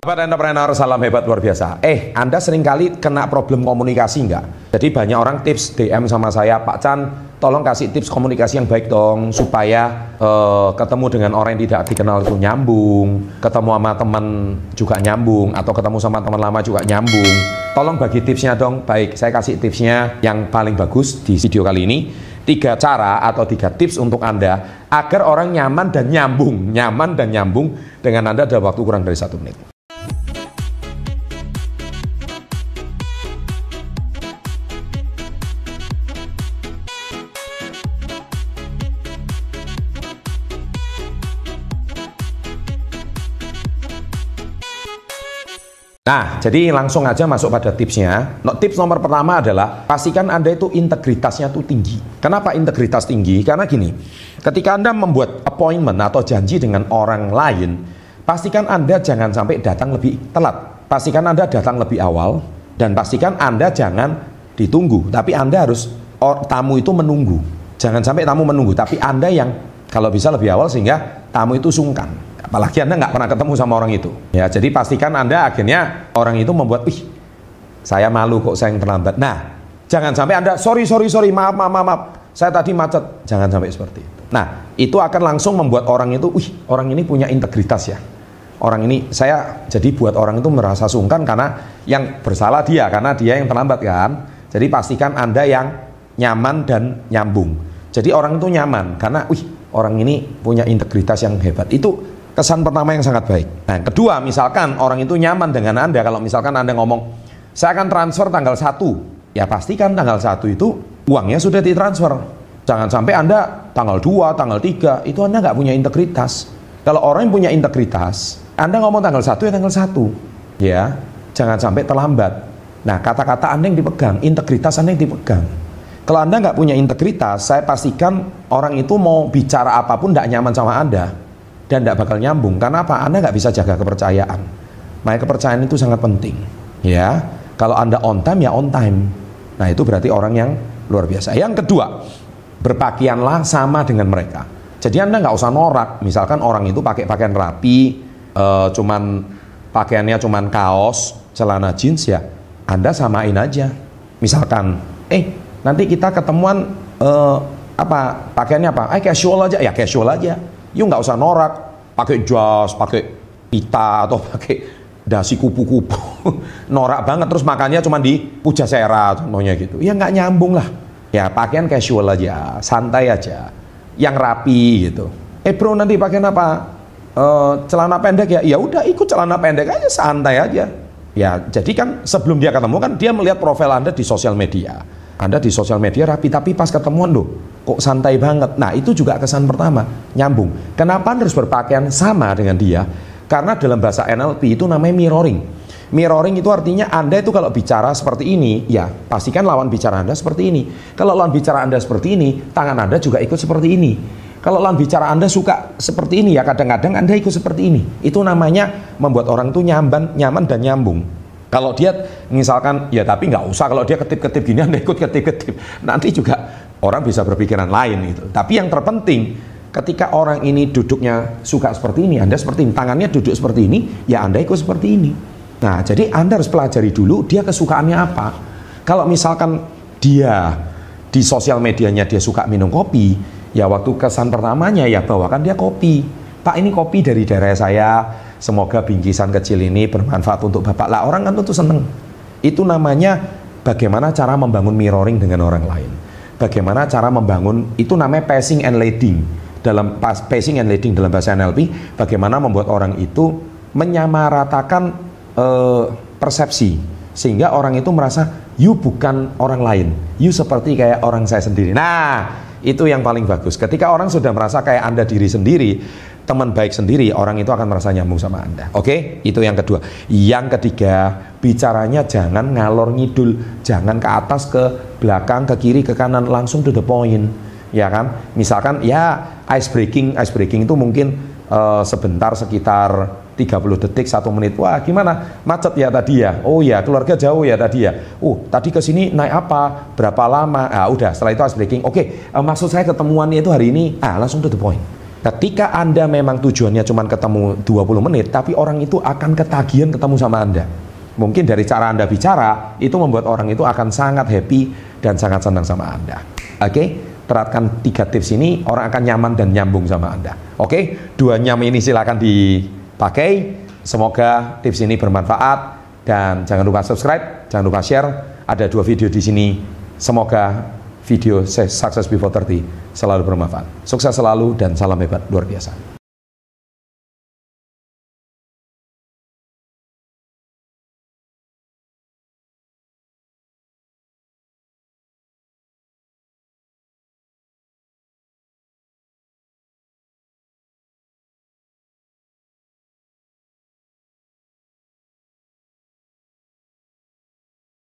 Sahabat entrepreneur, salam hebat luar biasa. Eh, Anda sering kali kena problem komunikasi nggak? Jadi banyak orang tips DM sama saya, Pak Chan, tolong kasih tips komunikasi yang baik dong, supaya uh, ketemu dengan orang yang tidak dikenal itu nyambung, ketemu sama teman juga nyambung, atau ketemu sama teman lama juga nyambung. Tolong bagi tipsnya dong. Baik, saya kasih tipsnya yang paling bagus di video kali ini. Tiga cara atau tiga tips untuk Anda agar orang nyaman dan nyambung, nyaman dan nyambung dengan Anda dalam waktu kurang dari satu menit. Nah, jadi langsung aja masuk pada tipsnya. No, tips nomor pertama adalah pastikan Anda itu integritasnya tuh tinggi. Kenapa integritas tinggi? Karena gini, ketika Anda membuat appointment atau janji dengan orang lain, pastikan Anda jangan sampai datang lebih telat. Pastikan Anda datang lebih awal dan pastikan Anda jangan ditunggu, tapi Anda harus or, tamu itu menunggu. Jangan sampai tamu menunggu, tapi Anda yang kalau bisa lebih awal sehingga tamu itu sungkan. Apalagi Anda nggak pernah ketemu sama orang itu. Ya, jadi pastikan Anda akhirnya orang itu membuat, ih, saya malu kok saya yang terlambat. Nah, jangan sampai Anda, sorry, sorry, sorry, maaf, maaf, maaf, maaf. saya tadi macet. Jangan sampai seperti itu. Nah, itu akan langsung membuat orang itu, wih, orang ini punya integritas ya. Orang ini, saya jadi buat orang itu merasa sungkan karena yang bersalah dia, karena dia yang terlambat kan. Jadi pastikan Anda yang nyaman dan nyambung. Jadi orang itu nyaman karena, wih, orang ini punya integritas yang hebat. Itu kesan pertama yang sangat baik. Nah, kedua, misalkan orang itu nyaman dengan Anda kalau misalkan Anda ngomong, "Saya akan transfer tanggal 1." Ya pastikan tanggal 1 itu uangnya sudah ditransfer. Jangan sampai Anda tanggal 2, tanggal 3, itu Anda nggak punya integritas. Kalau orang yang punya integritas, Anda ngomong tanggal 1 ya tanggal 1. Ya, jangan sampai terlambat. Nah, kata-kata Anda yang dipegang, integritas Anda yang dipegang. Kalau Anda nggak punya integritas, saya pastikan orang itu mau bicara apa pun tidak nyaman sama Anda dan tidak bakal nyambung. Karena apa? Anda nggak bisa jaga kepercayaan. Makanya kepercayaan itu sangat penting. Ya, kalau Anda on time ya on time. Nah itu berarti orang yang luar biasa. Yang kedua, berpakaianlah sama dengan mereka. Jadi Anda nggak usah norak. Misalkan orang itu pakai pakaian rapi, uh, cuman pakaiannya cuman kaos, celana jeans ya, Anda samain aja. Misalkan, eh nanti kita ketemuan uh, apa pakaiannya apa? Eh casual aja, ya casual aja You nggak usah norak, pakai jas, pakai pita atau pakai dasi kupu-kupu. norak banget terus makannya cuma di Pujasera contohnya gitu. Ya nggak nyambung lah. Ya pakaian casual aja, santai aja, yang rapi gitu. Eh bro nanti pakaian apa? Uh, celana pendek ya, ya udah ikut celana pendek aja, santai aja. Ya jadi kan sebelum dia ketemu kan dia melihat profil anda di sosial media. Anda di sosial media rapi, tapi pas ketemuan loh, kok santai banget. Nah itu juga kesan pertama, nyambung. Kenapa harus berpakaian sama dengan dia? Karena dalam bahasa NLP itu namanya mirroring. Mirroring itu artinya Anda itu kalau bicara seperti ini, ya pastikan lawan bicara Anda seperti ini. Kalau lawan bicara Anda seperti ini, tangan Anda juga ikut seperti ini. Kalau lawan bicara Anda suka seperti ini ya kadang-kadang Anda ikut seperti ini. Itu namanya membuat orang itu nyaman, nyaman dan nyambung. Kalau dia misalkan ya tapi nggak usah kalau dia ketip-ketip gini Anda ikut ketip-ketip. Nanti juga orang bisa berpikiran lain gitu. Tapi yang terpenting ketika orang ini duduknya suka seperti ini, Anda seperti ini, tangannya duduk seperti ini, ya Anda ikut seperti ini. Nah, jadi Anda harus pelajari dulu dia kesukaannya apa. Kalau misalkan dia di sosial medianya dia suka minum kopi, ya waktu kesan pertamanya ya bawakan dia kopi. Pak ini kopi dari daerah saya, semoga bingkisan kecil ini bermanfaat untuk Bapak. Lah orang kan tentu seneng. Itu namanya bagaimana cara membangun mirroring dengan orang lain. Bagaimana cara membangun itu namanya passing and leading. Dalam passing and leading dalam bahasa NLP bagaimana membuat orang itu menyamaratakan uh, persepsi. Sehingga orang itu merasa you bukan orang lain. You seperti kayak orang saya sendiri. Nah itu yang paling bagus. Ketika orang sudah merasa kayak anda diri sendiri teman baik sendiri, orang itu akan merasa nyambung sama Anda. Oke, okay? itu yang kedua. Yang ketiga, bicaranya jangan ngalor ngidul, jangan ke atas, ke belakang, ke kiri, ke kanan, langsung to the point. Ya kan? Misalkan ya ice breaking, ice breaking itu mungkin uh, sebentar sekitar 30 detik, satu menit. Wah, gimana? Macet ya tadi ya? Oh ya, keluarga jauh ya tadi ya. Oh, tadi ke sini naik apa? Berapa lama? Ah, udah, setelah itu ice breaking. Oke, okay, uh, eh, maksud saya ketemuannya itu hari ini. Ah, langsung to the point Ketika Anda memang tujuannya cuma ketemu 20 menit, tapi orang itu akan ketagihan ketemu sama Anda. Mungkin dari cara Anda bicara, itu membuat orang itu akan sangat happy dan sangat senang sama Anda. Oke, okay? terapkan tiga tips ini, orang akan nyaman dan nyambung sama Anda. Oke, okay? dua nyam ini silakan dipakai. Semoga tips ini bermanfaat dan jangan lupa subscribe, jangan lupa share. Ada dua video di sini. Semoga video Success Before 30 selalu bermanfaat. Sukses selalu dan salam hebat luar biasa.